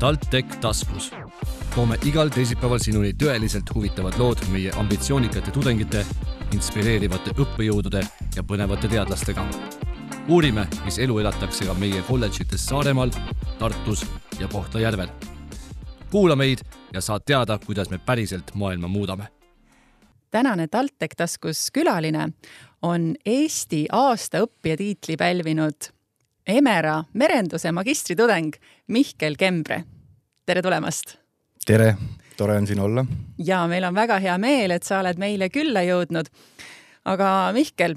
TalTech taskus. toome igal teisipäeval sinuni tõeliselt huvitavad lood meie ambitsioonikate tudengite, inspireerivate õppejõudude ja põnevate teadlastega. uurime, mis elu elatakse ka meie kolledžites Saaremaal, Tartus ja Kohtla-Järvel. kuula meid ja saad teada, kuidas me päriselt maailma muudame tänane TalTech taskus külaline on Eesti aasta õppija tiitli pälvinud Emera merenduse magistritudeng Mihkel Kembre. tere tulemast! tere, tore on siin olla. ja meil on väga hea meel, et sa oled meile külla jõudnud. aga Mihkel,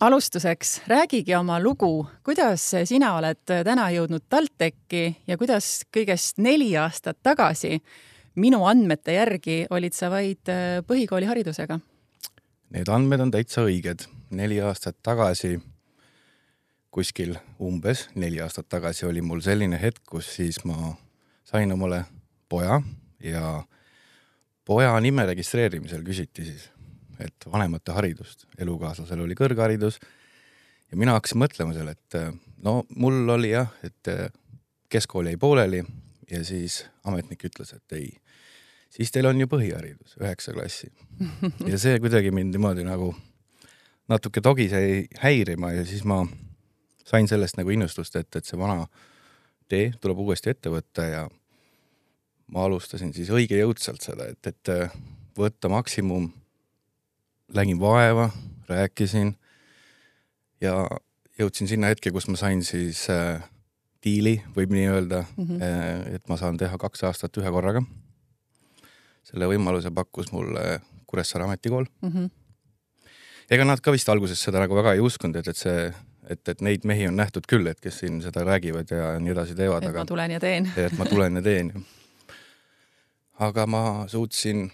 alustuseks räägigi oma lugu, kuidas sina oled täna jõudnud TalTechi ja kuidas kõigest neli aastat tagasi minu andmete järgi olid sa vaid põhikooliharidusega Need andmed on täitsa õiged. neli aastat tagasi, kuskil umbes neli aastat tagasi oli mul selline hetk, kus siis ma sain omale poja ja poja nime registreerimisel küsiti siis, et vanemate haridust, elukaaslasel oli kõrgharidus ja mina hakkasin mõtlema seal, et no mul oli jah, et keskkool jäi pooleli ja siis ametnik ütles, et ei siis teil on ju põhiharidus, üheksa klassi. ja see kuidagi mind niimoodi nagu natuke togis jäi häirima ja siis ma sain sellest nagu innustust, et, et see vana tee tuleb uuesti ette võtta ja ma alustasin siis õige jõudsalt seda, et, et võtta maksimum. nägin vaeva, rääkisin ja jõudsin sinna hetke, kus ma sain siis äh, diili, võib nii öelda mm, -hmm. et ma saan teha kaks aastat ühe korraga selle võimaluse pakkus mulle Kuressaare ametikool mm. -hmm. ega nad ka vist alguses seda nagu väga ei uskunud, et, et see, et, et neid mehi on nähtud küll, et kes siin seda räägivad ja nii edasi teevad. et aga, ma tulen ja teen. et ma tulen ja teen. aga ma suutsin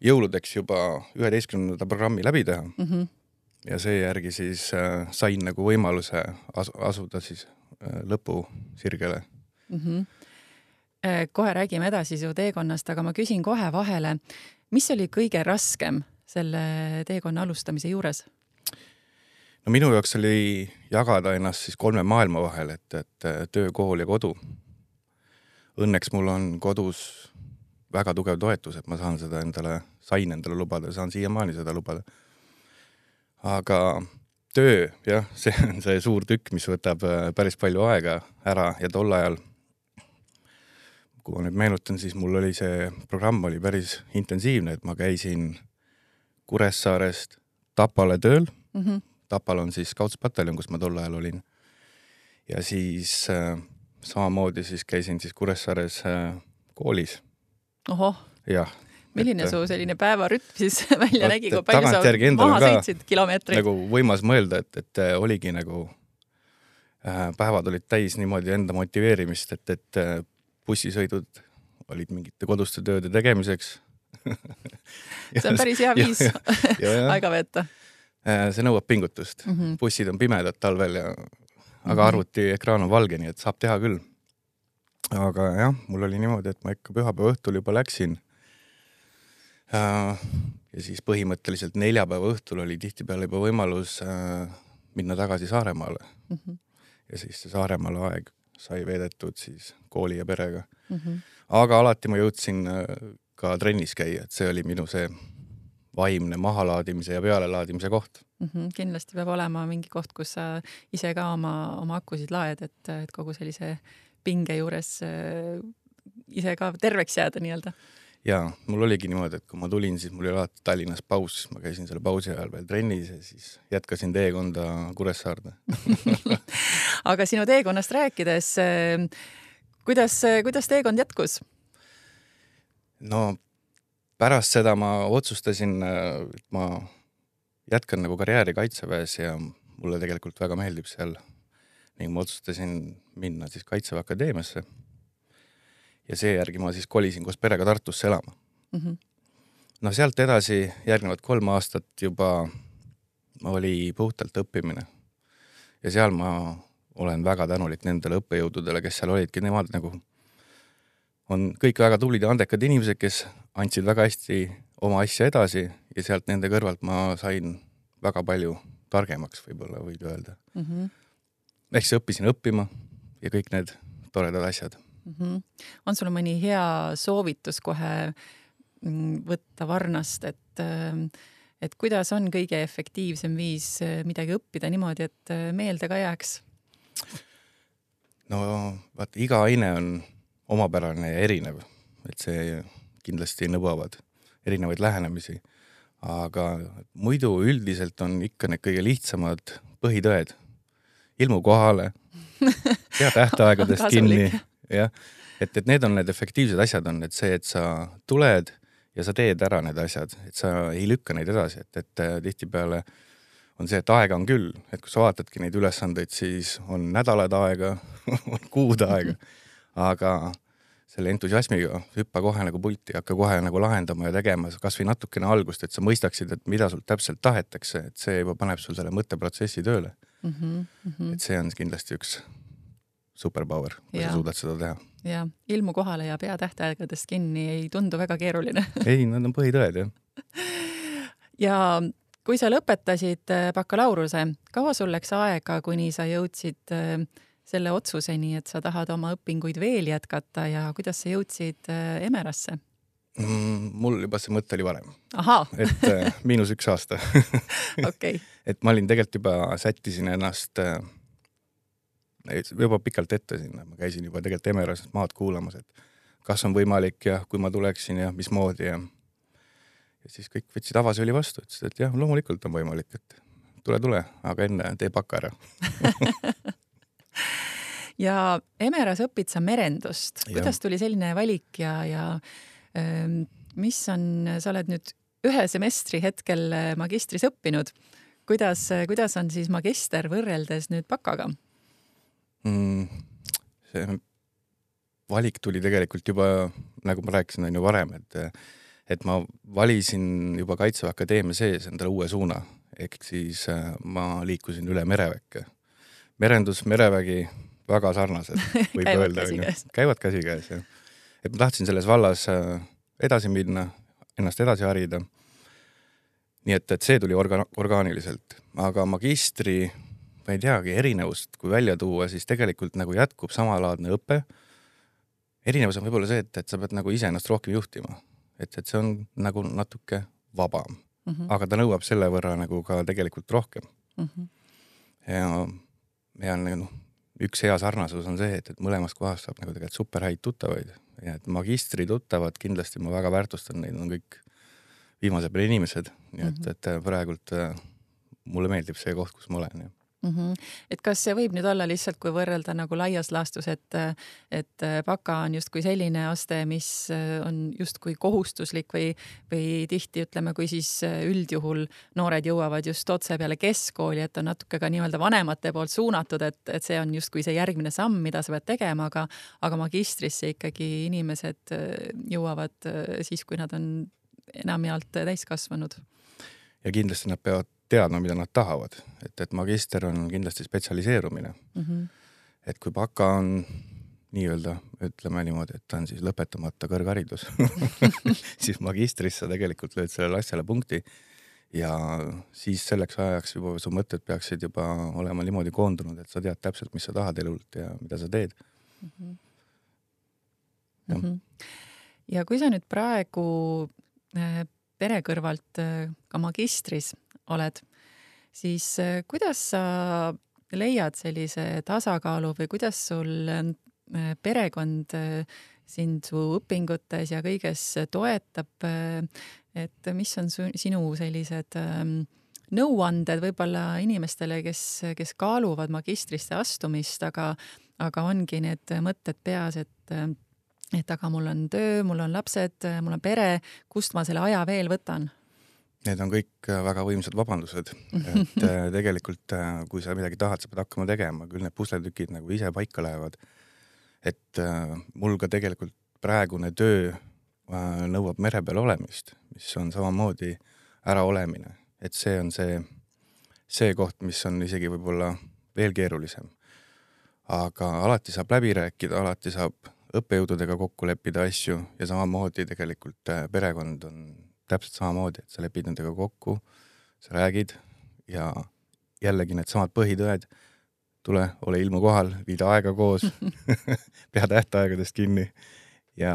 jõuludeks juba üheteistkümnenda programmi läbi teha mm. -hmm. ja seejärgi siis äh, sain nagu võimaluse asu, asuda siis äh, lõpusirgele mm. -hmm Äh, kohe räägime edasi su teekonnast, aga ma küsin kohe vahele, mis oli kõige raskem selle teekonna alustamise juures? No minu jaoks oli jagada ennast siis kolme maailma vahel, et, et töö, kool ja kodu. Õnneks mul on kodus väga tugev toetus, et ma saan seda endale, sain endale lubada, saan siiamaani seda lubada. aga töö, jah, see on see suur tükk, mis võtab äh, päris palju aega ära ja tol ajal kui ma nüüd meenutan, siis mul oli see programm oli päris intensiivne, et ma käisin Kuressaarest Tapale tööl mm. -hmm. Tapal on siis kaudspataljon, kus ma tol ajal olin. ja siis äh, samamoodi siis käisin siis Kuressaares äh, koolis. ohoh. jah. milline et, su selline päevarütm siis välja nägi, kui palju sa maha sõitsid kilomeetreid? nagu võimas mõelda, et, et äh, oligi nagu äh, päevad olid täis niimoodi enda motiveerimist, et, et äh, bussisõidud olid mingite koduste tööde tegemiseks see on päris hea viis aega veeta. Äh, see nõuab pingutust mm, -hmm. bussid on pimedad talvel ja, aga mm -hmm. arvutiekraan on valge, nii et saab teha küll. aga jah, mul oli niimoodi, et ma ikka pühapäeva õhtul juba läksin. Äh, ja siis põhimõtteliselt neljapäeva õhtul oli tihtipeale juba võimalus äh, minna tagasi Saaremaale mm. -hmm. ja siis see Saaremaale aeg sai veedetud siis kooli ja perega mm. -hmm. aga alati ma jõudsin ka trennis käia, et see oli minu see vaimne mahalaadimise ja pealelaadimise koht mm. -hmm. kindlasti peab olema mingi koht, kus sa ise ka oma, oma akusid laed, et, et kogu sellise pinge juures äh, ise ka terveks jääda nii-öelda ja mul oligi niimoodi, et kui ma tulin, siis mul oli alati Tallinnas paus, siis ma käisin selle pausi ajal veel trennis ja siis jätkasin teekonda Kuressaarde aga sinu teekonnast rääkides, eh, kuidas, kuidas teekond jätkus? no pärast seda ma otsustasin, et ma jätkan nagu karjääri Kaitseväes ja mulle tegelikult väga meeldib seal ning ma otsustasin minna siis Kaitseväe Akadeemiasse ja seejärgi ma siis kolisin koos perega Tartusse elama mm. -hmm. no sealt edasi järgnevad kolm aastat juba oli puhtalt õppimine. ja seal ma olen väga tänulik nendele õppejõududele, kes seal olidki, nemad nagu on kõik väga tublid ja andekad inimesed, kes andsid väga hästi oma asja edasi ja sealt nende kõrvalt ma sain väga palju targemaks, võib-olla võib öelda mm. -hmm. ehk siis õppisin õppima ja kõik need toredad asjad mm. -hmm. on sul mõni hea soovitus kohe mm, võtta varnast, et, et kuidas on kõige efektiivsem viis midagi õppida niimoodi, et meelde ka jääks? no vaata, iga aine on omapärane ja erinev, et see kindlasti nõuavad erinevaid lähenemisi. aga muidu üldiselt on ikka need kõige lihtsamad põhitõed. ilmu kohale, pea tähtaegadest kinni, jah. et, et need on need efektiivsed asjad, on et see, et sa tuled ja sa teed ära need asjad, et sa ei lükka neid edasi, et, et tihtipeale on see, et aega on küll, et kui sa vaatadki neid ülesandeid, siis on nädalad aega on kuud aega, aga selle entusiasmiga hüppa kohe nagu pulti, hakka kohe nagu lahendama ja tegema kasvõi natukene algust, et sa mõistaksid, et mida sult täpselt tahetakse, et see juba paneb sul selle mõtteprotsessi tööle mm. -hmm, mm -hmm. et see on kindlasti üks superpower, kui sa suudad seda teha. ja ilmu kohale ja pea tähtaegadest kinni ei tundu väga keeruline ei, need on põhitõed jah ja kui sa lõpetasid bakalaureuse, kaua sul läks aega, kuni sa jõudsid äh, selle otsuseni, et sa tahad oma õpinguid veel jätkata ja kuidas sa jõudsid äh, Emerasse mm,? mul juba see mõte oli varem. et äh, miinus üks aasta okay. et ma olin tegelikult juba, sättisin ennast äh, juba pikalt ette sinna, ma käisin juba tegelikult Emeras maad kuulamas, et kas on võimalik ja kui ma tuleksin ja mismoodi ja ja siis kõik võtsid avasüli vastu, ütlesid, et jah, loomulikult on võimalik, et tule, tule, aga enne tee baka ära ja Emeras õpid sa merendust, kuidas tuli selline valik ja, ja ähm, mis on, sa oled nüüd ühe semestri hetkel äh, magistris õppinud, kuidas, kuidas on siis magister võrreldes nüüd bakaga mm,? see valik tuli tegelikult juba, nagu ma rääkisin, on ju varem, et et ma valisin juba Kaitseväe Akadeemia sees endale uue suuna, ehk siis äh, ma liikusin üle mereväkke. Merendus, merevägi, väga sarnased, võib öelda, onju. käivad käsikäes, jah. et ma tahtsin selles vallas äh, edasi minna, ennast edasi harida. nii et, et see tuli orga-, orgaaniliselt, aga magistri, ma ei teagi, erinevust, kui välja tuua, siis tegelikult nagu jätkub samalaadne õpe. erinevus on võib-olla see, et, et sa pead nagu iseennast rohkem juhtima, et, et see on nagu natuke vabam mm, -hmm. aga ta nõuab selle võrra nagu ka tegelikult rohkem mm. -hmm. ja, ja noh üks hea sarnasus on see, et, et mõlemast kohast saab nagu tegelikult super häid tuttavaid. Ja et magistri tuttavad kindlasti ma väga väärtustan, neid on kõik viimase peale inimesed, nii et mm, -hmm. et praegult äh, mulle meeldib see koht, kus ma olen, jah mm. -hmm. et kas see võib nüüd olla lihtsalt, kui võrrelda nagu laias laastus, et, et baka on justkui selline aste, mis on justkui kohustuslik või, või tihti ütleme, kui siis üldjuhul noored jõuavad just otse peale keskkooli, et on natuke ka nii-öelda vanemate poolt suunatud, et, et see on justkui see järgmine samm, mida sa pead tegema, aga, aga magistrisse ikkagi inimesed jõuavad siis, kui nad on enamjaolt täiskasvanud. ja kindlasti nad peavad teadma, mida nad tahavad, et, et magister on kindlasti spetsialiseerumine mm. -hmm. et kui baka on nii-öelda, ütleme niimoodi, et ta on siis lõpetamata kõrgharidus siis magistris sa tegelikult lööd sellele asjale punkti ja siis selleks ajaks juba su mõtted peaksid juba olema niimoodi koondunud, et sa tead täpselt, mis sa tahad elult ja mida sa teed mm. -hmm. Ja. Mm -hmm. ja kui sa nüüd praegu äh, pere kõrvalt äh, ka magistris oled, siis äh, kuidas sa leiad sellise tasakaalu või kuidas sul äh, perekond äh, sind su õpingutes ja kõiges toetab, et mis on su, sinu sellised ähm, nõuanded võib-olla inimestele, kes, kes kaaluvad magistrisse astumist, aga, aga ongi need mõtted peas, et et aga mul on töö, mul on lapsed, mul on pere, kust ma selle aja veel võtan Need on kõik äh, väga võimsad vabandused, et äh, tegelikult äh, kui sa midagi tahad, sa pead hakkama tegema, küll need pusletükid nagu ise paika lähevad. et mul ka tegelikult praegune töö nõuab mere peal olemist, mis on samamoodi äraolemine, et see on see, see koht, mis on isegi võib-olla veel keerulisem. aga alati saab läbi rääkida, alati saab õppejõududega kokku leppida asju ja samamoodi tegelikult perekond on täpselt samamoodi, et sa lepid nendega kokku, sa räägid ja jällegi needsamad põhitõed, tule, ole ilmu kohal, viida aega koos pea tähtaegadest kinni ja,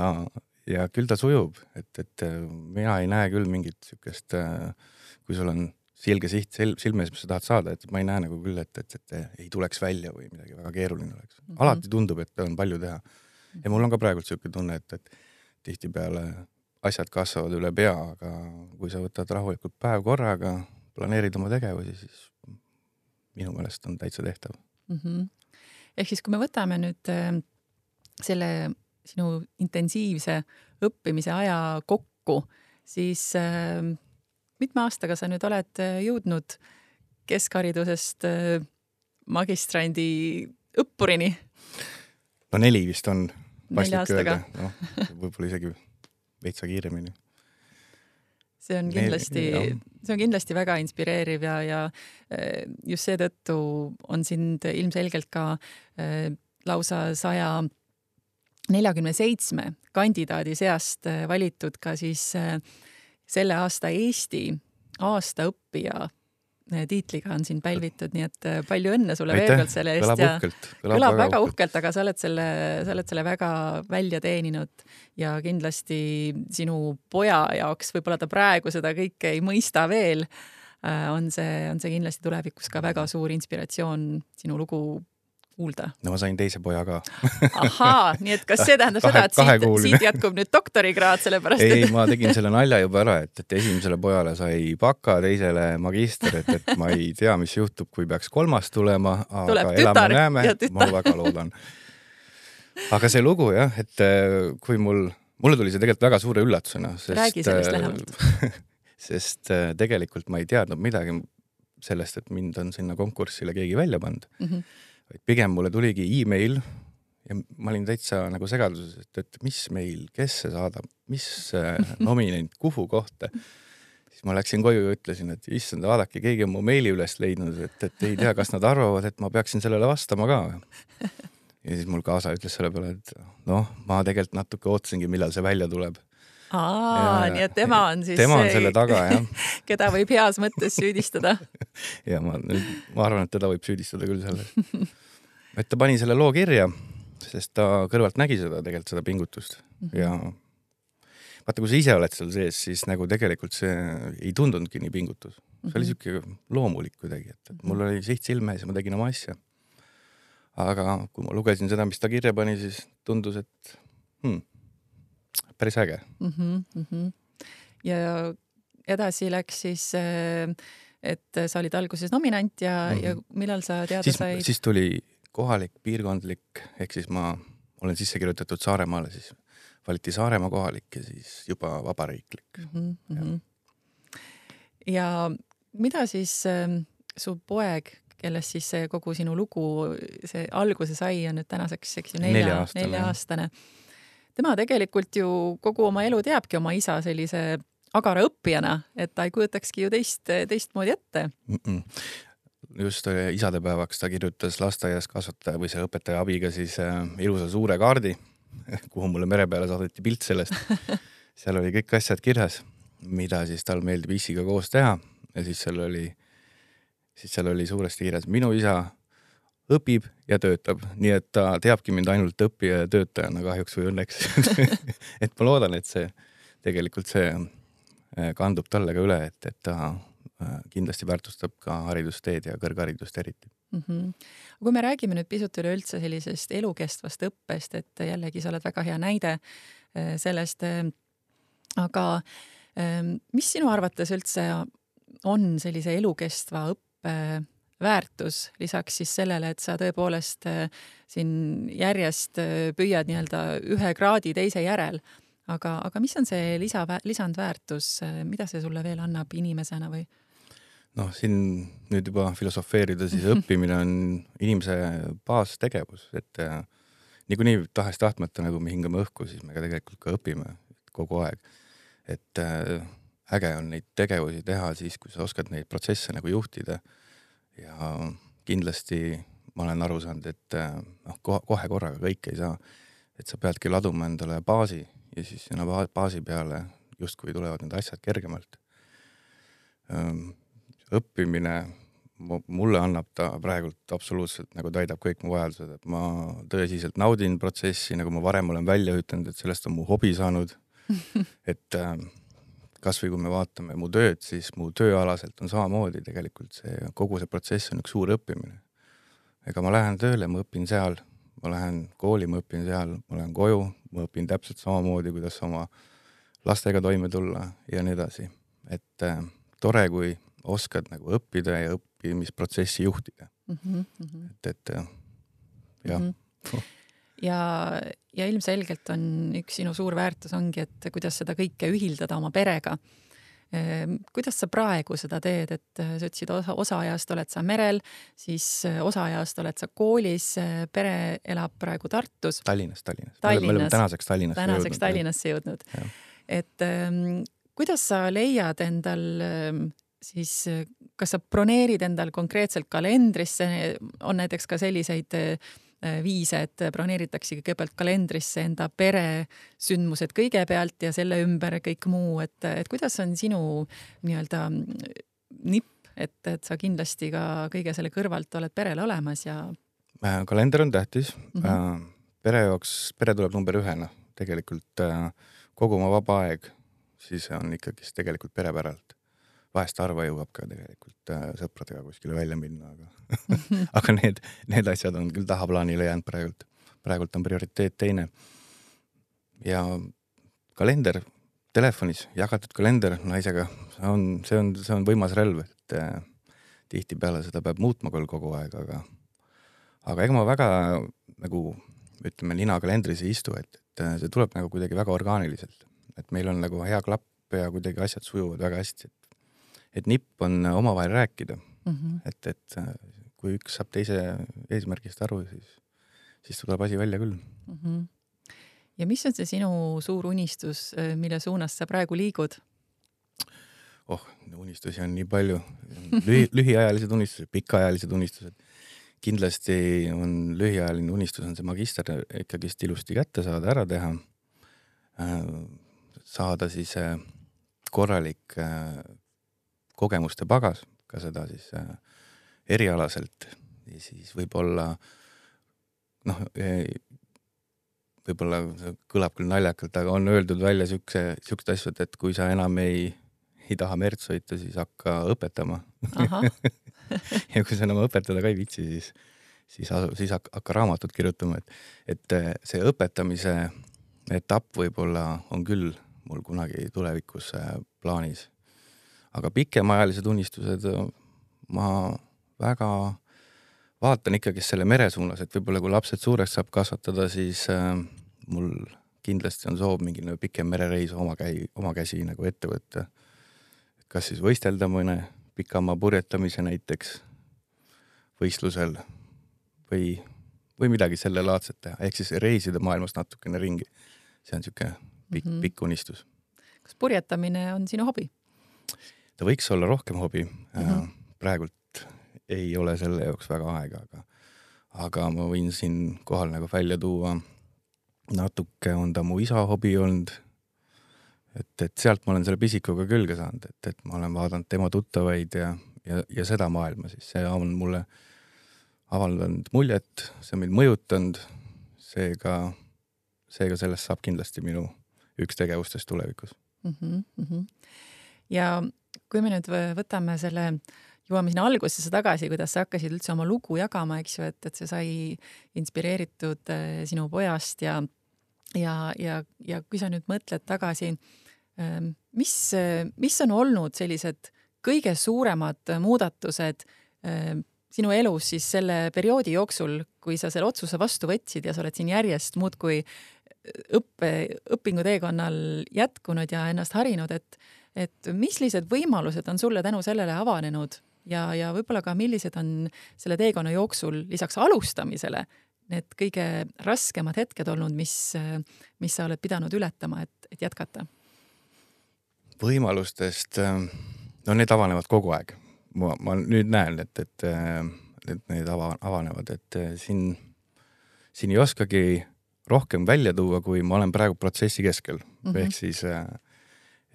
ja küll ta sujub, et, et mina ei näe küll mingit siukest, kui sul on selge siht silme ees, mis sa tahad saada, et ma ei näe nagu küll, et, et, et ei tuleks välja või midagi väga keeruline oleks mm. -hmm. alati tundub, et on palju teha. ja mul on ka praegult siuke tunne, et, et tihtipeale asjad kasvavad üle pea, aga kui sa võtad rahulikult päev korraga, planeerid oma tegevusi, siis minu meelest on täitsa tehtav mm. -hmm. ehk siis, kui me võtame nüüd äh, selle sinu intensiivse õppimise aja kokku, siis äh, mitme aastaga sa nüüd oled äh, jõudnud keskharidusest magistrandi õppurini? no neli vist on, paslik öelda, noh, võib-olla isegi veitsa kiiremini. see on kindlasti, see on kindlasti väga inspireeriv ja, ja äh, just seetõttu on sind ilmselgelt ka lausa saja neljakümne seitsme kandidaadi seast valitud ka siis selle aasta Eesti aastaõppija eh, tiitliga on sind pälvitud, nii et eh, palju õnne sulle veel kord selle eest ja uhkelt, kõlab, kõlab väga uhkelt, aga sa oled selle, sa oled selle väga välja teeninud ja kindlasti sinu poja jaoks, võib-olla ta praegu seda kõike ei mõista veel, eh, on see, on see kindlasti tulevikus ka väga suur inspiratsioon sinu lugu kuulda? no ma sain teise poja ka ahaa, nii et kas see tähendab kahe, seda, et siit, siit jätkub nüüd doktorikraad, sellepärast ei et... ma tegin selle nalja juba ära, et, et esimesele pojale sai baka, teisele magister, et, et ma ei tea, mis juhtub, kui peaks kolmas tulema, aga elame-näeme, ma väga loodan. aga see lugu jah, et äh, kui mul, mulle tuli see tegelikult väga suure üllatusena, sest räägi sellest äh, lähemalt sest äh, tegelikult ma ei teadnud midagi sellest, et mind on sinna konkursile keegi välja pannud mm. -hmm vaid pigem mulle tuligi email ja ma olin täitsa nagu segaduses, et, et mis meil, kes see saadab, mis nominent, kuhu kohta. siis ma läksin koju ja ütlesin, et issand, vaadake, keegi on mu meili üles leidnud, et, et ei tea, kas nad arvavad, et ma peaksin sellele vastama ka. ja siis mul kaasa ütles selle peale, et noh, ma tegelikult natuke ootasingi, millal see välja tuleb aa, nii et tema on siis tema on selle taga, jah. keda võib heas mõttes süüdistada ja ma ma arvan, et teda võib süüdistada küll selles. et ta pani selle loo kirja, sest ta kõrvalt nägi seda tegelikult, seda pingutust mm -hmm. ja vaata, kui sa ise oled seal sees, siis nagu tegelikult see ei tundunudki nii pingutus. see oli mhm. siuke loomulik kuidagi, et, et mul oli siht silme ees ja ma tegin oma asja. aga kui ma lugesin seda, mis ta kirja pani, siis tundus, et hmm, päris äge mm. -hmm, mm -hmm. ja edasi läks siis, äh, et sa olid alguses nominant ja mm, -hmm. ja millal sa teada siis, said? siis tuli kohalik, piirkondlik, ehk siis ma olen sisse kirjutatud Saaremaale, siis valiti Saaremaa kohalik ja siis juba vabariiklik mm. -hmm, ja. -hmm. ja mida siis äh, su poeg, kellest siis see kogu sinu lugu, see alguse sai, on nüüd tänaseks, eks ju, nelja, nelja-aastane nelja aastane tema tegelikult ju kogu oma elu teabki oma isa sellise agara õppijana, et ta ei kujutakski ju teist, teistmoodi ette mm. -mm. just isadepäevaks ta kirjutas lasteaias kasvataja või selle õpetaja abiga siis äh, ilusa suure kaardi, kuhu mulle mere peale saadeti pilt sellest. seal oli kõik asjad kirjas, mida siis tal meeldib issiga koos teha ja siis seal oli, siis seal oli suuresti kirjas minu isa õpib ja töötab, nii et ta teabki mind ainult õppija ja töötajana kahjuks või õnneks et ma loodan, et see tegelikult see äh, kandub talle ka üle, et, et ta äh, kindlasti väärtustab ka haridusteed ja kõrgharidust eriti mm. -hmm. kui me räägime nüüd pisut üleüldse sellisest elukestvast õppest, et jällegi sa oled väga hea näide äh, sellest. aga mis sinu arvates üldse on sellise elukestva õppe väärtus lisaks siis sellele, et sa tõepoolest äh, siin järjest äh, püüad nii-öelda ühe kraadi teise järel. aga, aga mis on see lisa, lisandväärtus, äh, mida see sulle veel annab inimesena või? noh, siin nüüd juba filosofeerida, siis õppimine on inimese baastegevus, et niikuinii tahes-tahtmata, nagu me hingame õhku, siis me ka tegelikult ka õpime kogu aeg. et äge on neid tegevusi teha siis, kui sa oskad neid protsesse nagu juhtida ja kindlasti ma olen aru saanud, et eh, noh, kohe korraga kõike ei saa. et sa peadki laduma endale baasi ja siis sinna baasi peale justkui tulevad need asjad kergemalt. Ehm, õppimine, mulle annab ta praegult absoluutselt nagu täidab kõik mu vajadused, et ma tõsiselt naudin protsessi, nagu ma varem olen välja ütelnud, et sellest on mu hobi saanud. et äh, kasvõi kui me vaatame mu tööd, siis mu tööalaselt on samamoodi tegelikult see, kogu see protsess on üks suur õppimine. ega ma lähen tööle, ma õpin seal, ma lähen kooli, ma õpin seal, ma lähen koju, ma õpin täpselt samamoodi, kuidas oma lastega toime tulla ja nii edasi. et äh, tore, kui oskad nagu õppida ja õppimisprotsessi juhtida mm. -hmm. et, et jah mm. -hmm. Ja, ja ilmselgelt on üks sinu suur väärtus ongi, et kuidas seda kõike ühildada oma perega. Ehm, kuidas sa praegu seda teed, et sa ütlesid, osa, osa ajast oled sa merel, siis osa ajast oled sa koolis, pere elab praegu Tartus. Tallinnas, Tallinnas, Tallinnas.. me oleme tänaseks Tallinnasse tänaseks jõudnud. Tallinnasse jõudnud. et ähm, kuidas sa leiad endal ähm, siis kas sa broneerid endal konkreetselt kalendrisse, on näiteks ka selliseid äh, viise, et broneeritaksegi kõigepealt kalendrisse enda pere sündmused kõigepealt ja selle ümber kõik muu, et, et kuidas on sinu nii-öelda nipp, et, et sa kindlasti ka kõige selle kõrvalt oled perel olemas ja? Äh, kalender on tähtis mm. -hmm. pere jaoks, pere tuleb number ühena, tegelikult kogu oma vaba aeg, siis on ikkagist tegelikult pere päralt vahest harva jõuab ka tegelikult äh, sõpradega kuskile välja minna, aga aga need, need asjad on küll tahaplaanile jäänud praegult. praegult on prioriteet teine. ja kalender telefonis, jagatud kalender naisega, on, see on, see on võimas relv, et äh, tihtipeale seda peab muutma küll kogu aeg, aga aga ega ma väga nagu ütleme, nina kalendris ei istu, et, et äh, see tuleb nagu kuidagi väga orgaaniliselt, et meil on nagu hea klapp ja kuidagi asjad sujuvad väga hästi, et nipp on omavahel rääkida mm. -hmm. et, et äh, kui üks saab teise eesmärgist aru, siis, siis tuleb asi välja küll mm. -hmm. ja mis on see sinu suur unistus, äh, mille suunas sa praegu liigud? oh, unistusi on nii palju Lühi, lühiajalised unistused, pikaajalised unistused. kindlasti on lühiajaline unistus on see magister ikkagist ilusti kätte saada, ära teha. Äh, saada siis korralik kogemuste pagas, ka seda siis äh, erialaselt. Ja siis võib-olla noh, võib-olla see kõlab küll naljakalt, aga on öeldud välja siukse, siukseid asju, et, kui sa enam ei, ei taha merd sõita, siis hakka õpetama. Ja kui sa enam õpetada ka ei viitsi, siis, siis, siis hakka, hakka raamatut kirjutama, et, et äh, see õpetamise etapp võib-olla on küll mul kunagi tulevikus äh, plaanis aga pikemaajalised unistused, ma väga vaatan ikkagi selle mere suunas, et võib-olla kui lapsed suureks saab kasvatada, siis äh, mul kindlasti on soov mingi pikem merereis oma käi, oma käsi nagu ette võtta. kas siis võistelda mõne pikama purjetamise näiteks võistlusel või, või midagi sellelaadset teha, ehk siis reisida maailmas natukene ringi. see on niisugune pikk mm, -hmm. pikk unistus. kas purjetamine on sinu hobi? Ta võiks olla rohkem hobi mm. -hmm. praegult ei ole selle jaoks väga aega, aga, aga ma võin siinkohal nagu välja tuua, natuke on ta mu isa hobi olnud. et, et sealt ma olen selle pisikuga külge saanud, et, et ma olen vaadanud tema tuttavaid ja, ja, ja seda maailma siis, see on mulle avaldanud muljet, see on mind mõjutanud, seega, seega sellest saab kindlasti minu üks tegevustest tulevikus mm. -hmm. ja kui me nüüd võtame selle, jõuame sinna algusesse tagasi, kuidas sa hakkasid üldse oma lugu jagama, eks ju, et, et see sai inspireeritud äh, sinu pojast ja, ja, ja, ja kui sa nüüd mõtled tagasi, ähm, mis, mis on olnud sellised kõige suuremad muudatused ähm, sinu elus siis selle perioodi jooksul, kui sa selle otsuse vastu võtsid ja sa oled siin järjest muudkui õppe, õpinguteekonnal jätkunud ja ennast harinud, et et mis sellised võimalused on sulle tänu sellele avanenud ja, ja võib-olla ka millised on selle teekonna jooksul lisaks alustamisele need kõige raskemad hetked olnud, mis, mis sa oled pidanud ületama, et, et jätkata? võimalustest, no need avanevad kogu aeg. ma, ma nüüd näen, et, et, et need ava, avanevad, et siin, siin ei oskagi rohkem välja tuua, kui ma olen praegu protsessi keskel mm -hmm. ehk siis äh,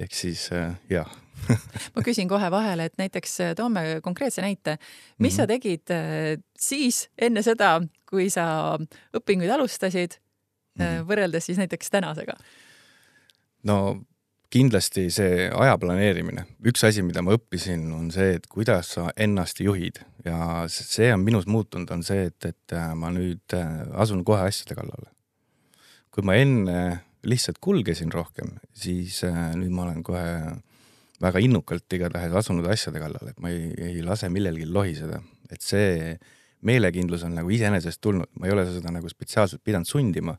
ehk siis äh, jah ma küsin kohe vahele, et näiteks äh, toome konkreetse näite, mis mm -hmm. sa mhm. tegid äh, siis enne seda, kui sa õpinguid alustasid mm -hmm. võrreldes siis näiteks tänasega? no kindlasti see aja planeerimine, üks asi, mida ma õppisin, on see, et kuidas sa ennast juhid ja see on minus muutunud, on see, et, et ma nüüd asun kohe asjade kallale. kui ma enne lihtsalt kulgesin rohkem, siis äh, nüüd ma olen kohe väga innukalt igatahes asunud asjade kallale, et ma ei, ei lase millelgi lohiseda, et see meelekindlus on nagu iseenesest tulnud, ma ei ole seda nagu spetsiaalselt pidanud sundima,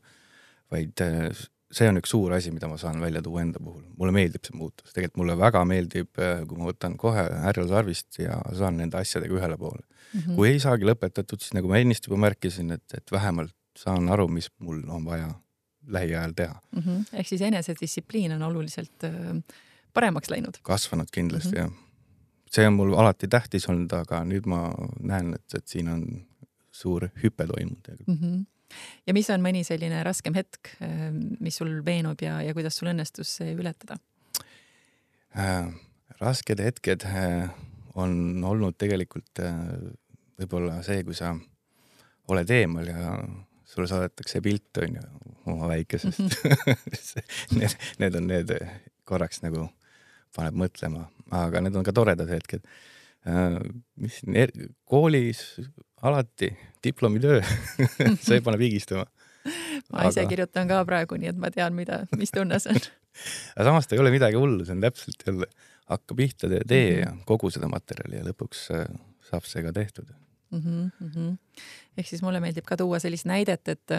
vaid äh, see on üks suur asi, mida ma saan välja tuua enda puhul. mulle meeldib see muutus, tegelikult mulle väga meeldib, äh, kui ma võtan kohe härjal-sarvist ja saan nende asjadega ühele poole mm. -hmm. kui ei saagi lõpetatud, siis nagu ma ennist juba märkisin, et, et vähemalt saan aru, mis mul on vaja lähiajal teha mm. -hmm. ehk siis enesedistsipliin on oluliselt äh, paremaks läinud? kasvanud kindlasti mm -hmm. jah. see on mul alati tähtis olnud, aga nüüd ma näen, et, et siin on suur hüpe toimunud mm. -hmm. ja mis on mõni selline raskem hetk, äh, mis sul meenub ja, ja kuidas sul õnnestus see ületada äh,? rasked hetked äh, on olnud tegelikult äh, võib-olla see, kui sa oled eemal ja sulle saadetakse pilt, on ju, oma väikesest mm. -hmm. need, need on need korraks nagu paneb mõtlema, aga need on ka toredad hetked äh,. mis koolis alati diplomitöö see paneb higistama. ma aga... ise kirjutan ka praegu, nii et ma tean, mida, mis tunne see on aga samas ta ei ole midagi hullu, see on täpselt jälle hakka pihta, tee, -hmm. ja kogu seda materjali ja lõpuks äh, saab see ka tehtud mm. -hmm. ehk siis mulle meeldib ka tuua sellist näidet, et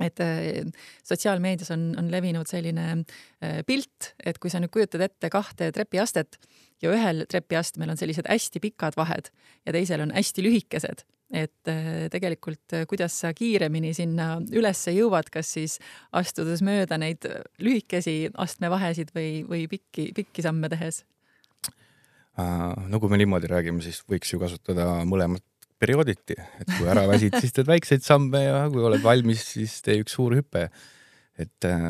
et äh, sotsiaalmeedias on, on levinud selline äh, pilt, et kui sa nüüd kujutad ette kahte trepiastet ja ühel trepiastmel on sellised hästi pikad vahed ja teisel on hästi lühikesed, et äh, tegelikult kuidas sa kiiremini sinna ülesse jõuad, kas siis astudes mööda neid lühikesi astmevahesid või, või pikki, pikki samme tehes no kui me niimoodi räägime, siis võiks ju kasutada mõlemat periooditi, et kui ära väsid, siis teed väikseid samme ja kui oled valmis, siis tee üks suur hüpe. et äh,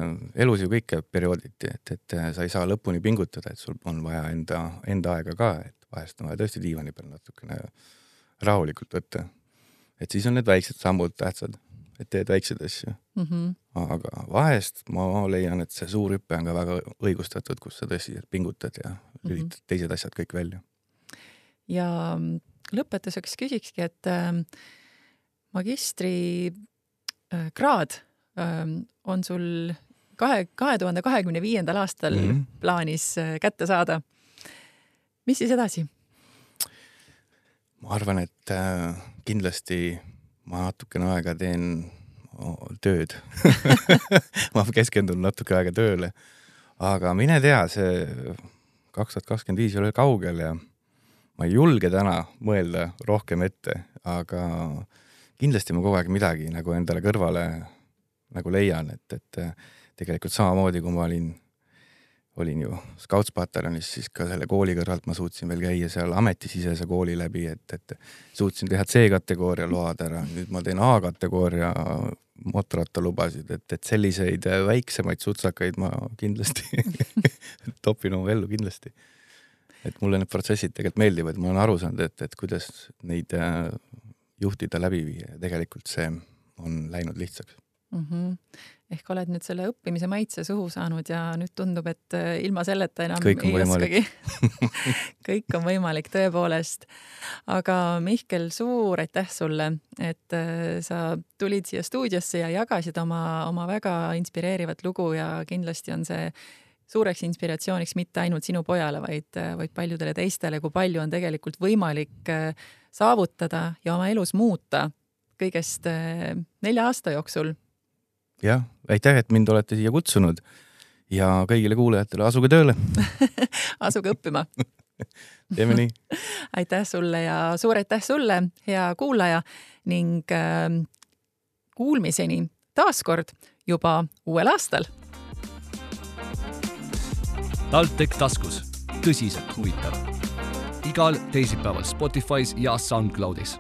elus ju kõik käib periooditi, et, et äh, sa ei saa lõpuni pingutada, et sul on vaja enda, enda aega ka, et vahest on vaja tõesti diivani peal natukene rahulikult võtta. et siis on need väiksed sammud tähtsad et teed väikseid asju mm. -hmm. aga vahest ma leian, et see suur hüpe on ka väga õigustatud, kus sa tõesti pingutad ja lülitad mm -hmm. teised asjad kõik välja. ja lõpetuseks küsikski, et äh, magistrikraad äh, äh, on sul kahe, kahe tuhande kahekümne viiendal aastal mm -hmm. plaanis äh, kätte saada. mis siis edasi? ma arvan, et äh, kindlasti ma natukene aega teen tööd ma keskendun natuke aega tööle. aga mine tea, see kaks tuhat kakskümmend viis ei ole kaugel ja ma ei julge täna mõelda rohkem ette, aga kindlasti ma kogu aeg midagi nagu endale kõrvale nagu leian, et, et tegelikult samamoodi, kui ma olin olin ju Scoutspataljonis, siis ka selle kooli kõrvalt ma suutsin veel käia seal ametisisese kooli läbi, et, et suutsin teha C-kategooria load ära, nüüd ma teen A-kategooria mootorrattalubasid, et, et selliseid väiksemaid sutsakaid ma kindlasti topin oma ellu kindlasti. et mulle need protsessid tegelikult meeldivad, ma olen aru saanud, et, et kuidas neid äh, juhtida, läbi viia ja tegelikult see on läinud lihtsaks mm. -hmm. Ehk oled nüüd selle õppimise maitse suhu saanud ja nüüd tundub, et äh, ilma selleta enam kõik ei oskagi. Kõik on võimalik tõepoolest. aga Mihkel, suur aitäh sulle, et äh, sa tulid siia stuudiosse ja jagasid oma, oma väga inspireerivat lugu ja kindlasti on see suureks inspiratsiooniks mitte ainult sinu pojale, vaid, äh, vaid paljudele teistele, kui palju on tegelikult võimalik saavutada ja oma elus muuta kõigest nelja aasta jooksul jah, aitäh, et mind olete siia kutsunud. Ja kõigile kuulajatele, asuge tööle. Asuge õppima. Teeme nii. Aitäh sulle ja suur aitäh sulle, hea kuulaja ning äh, kuulmiseni taaskord juba uuel aastal. TalTech taskus, tõsiselt huvitav. igal teisipäeval Spotify's ja SoundCloudis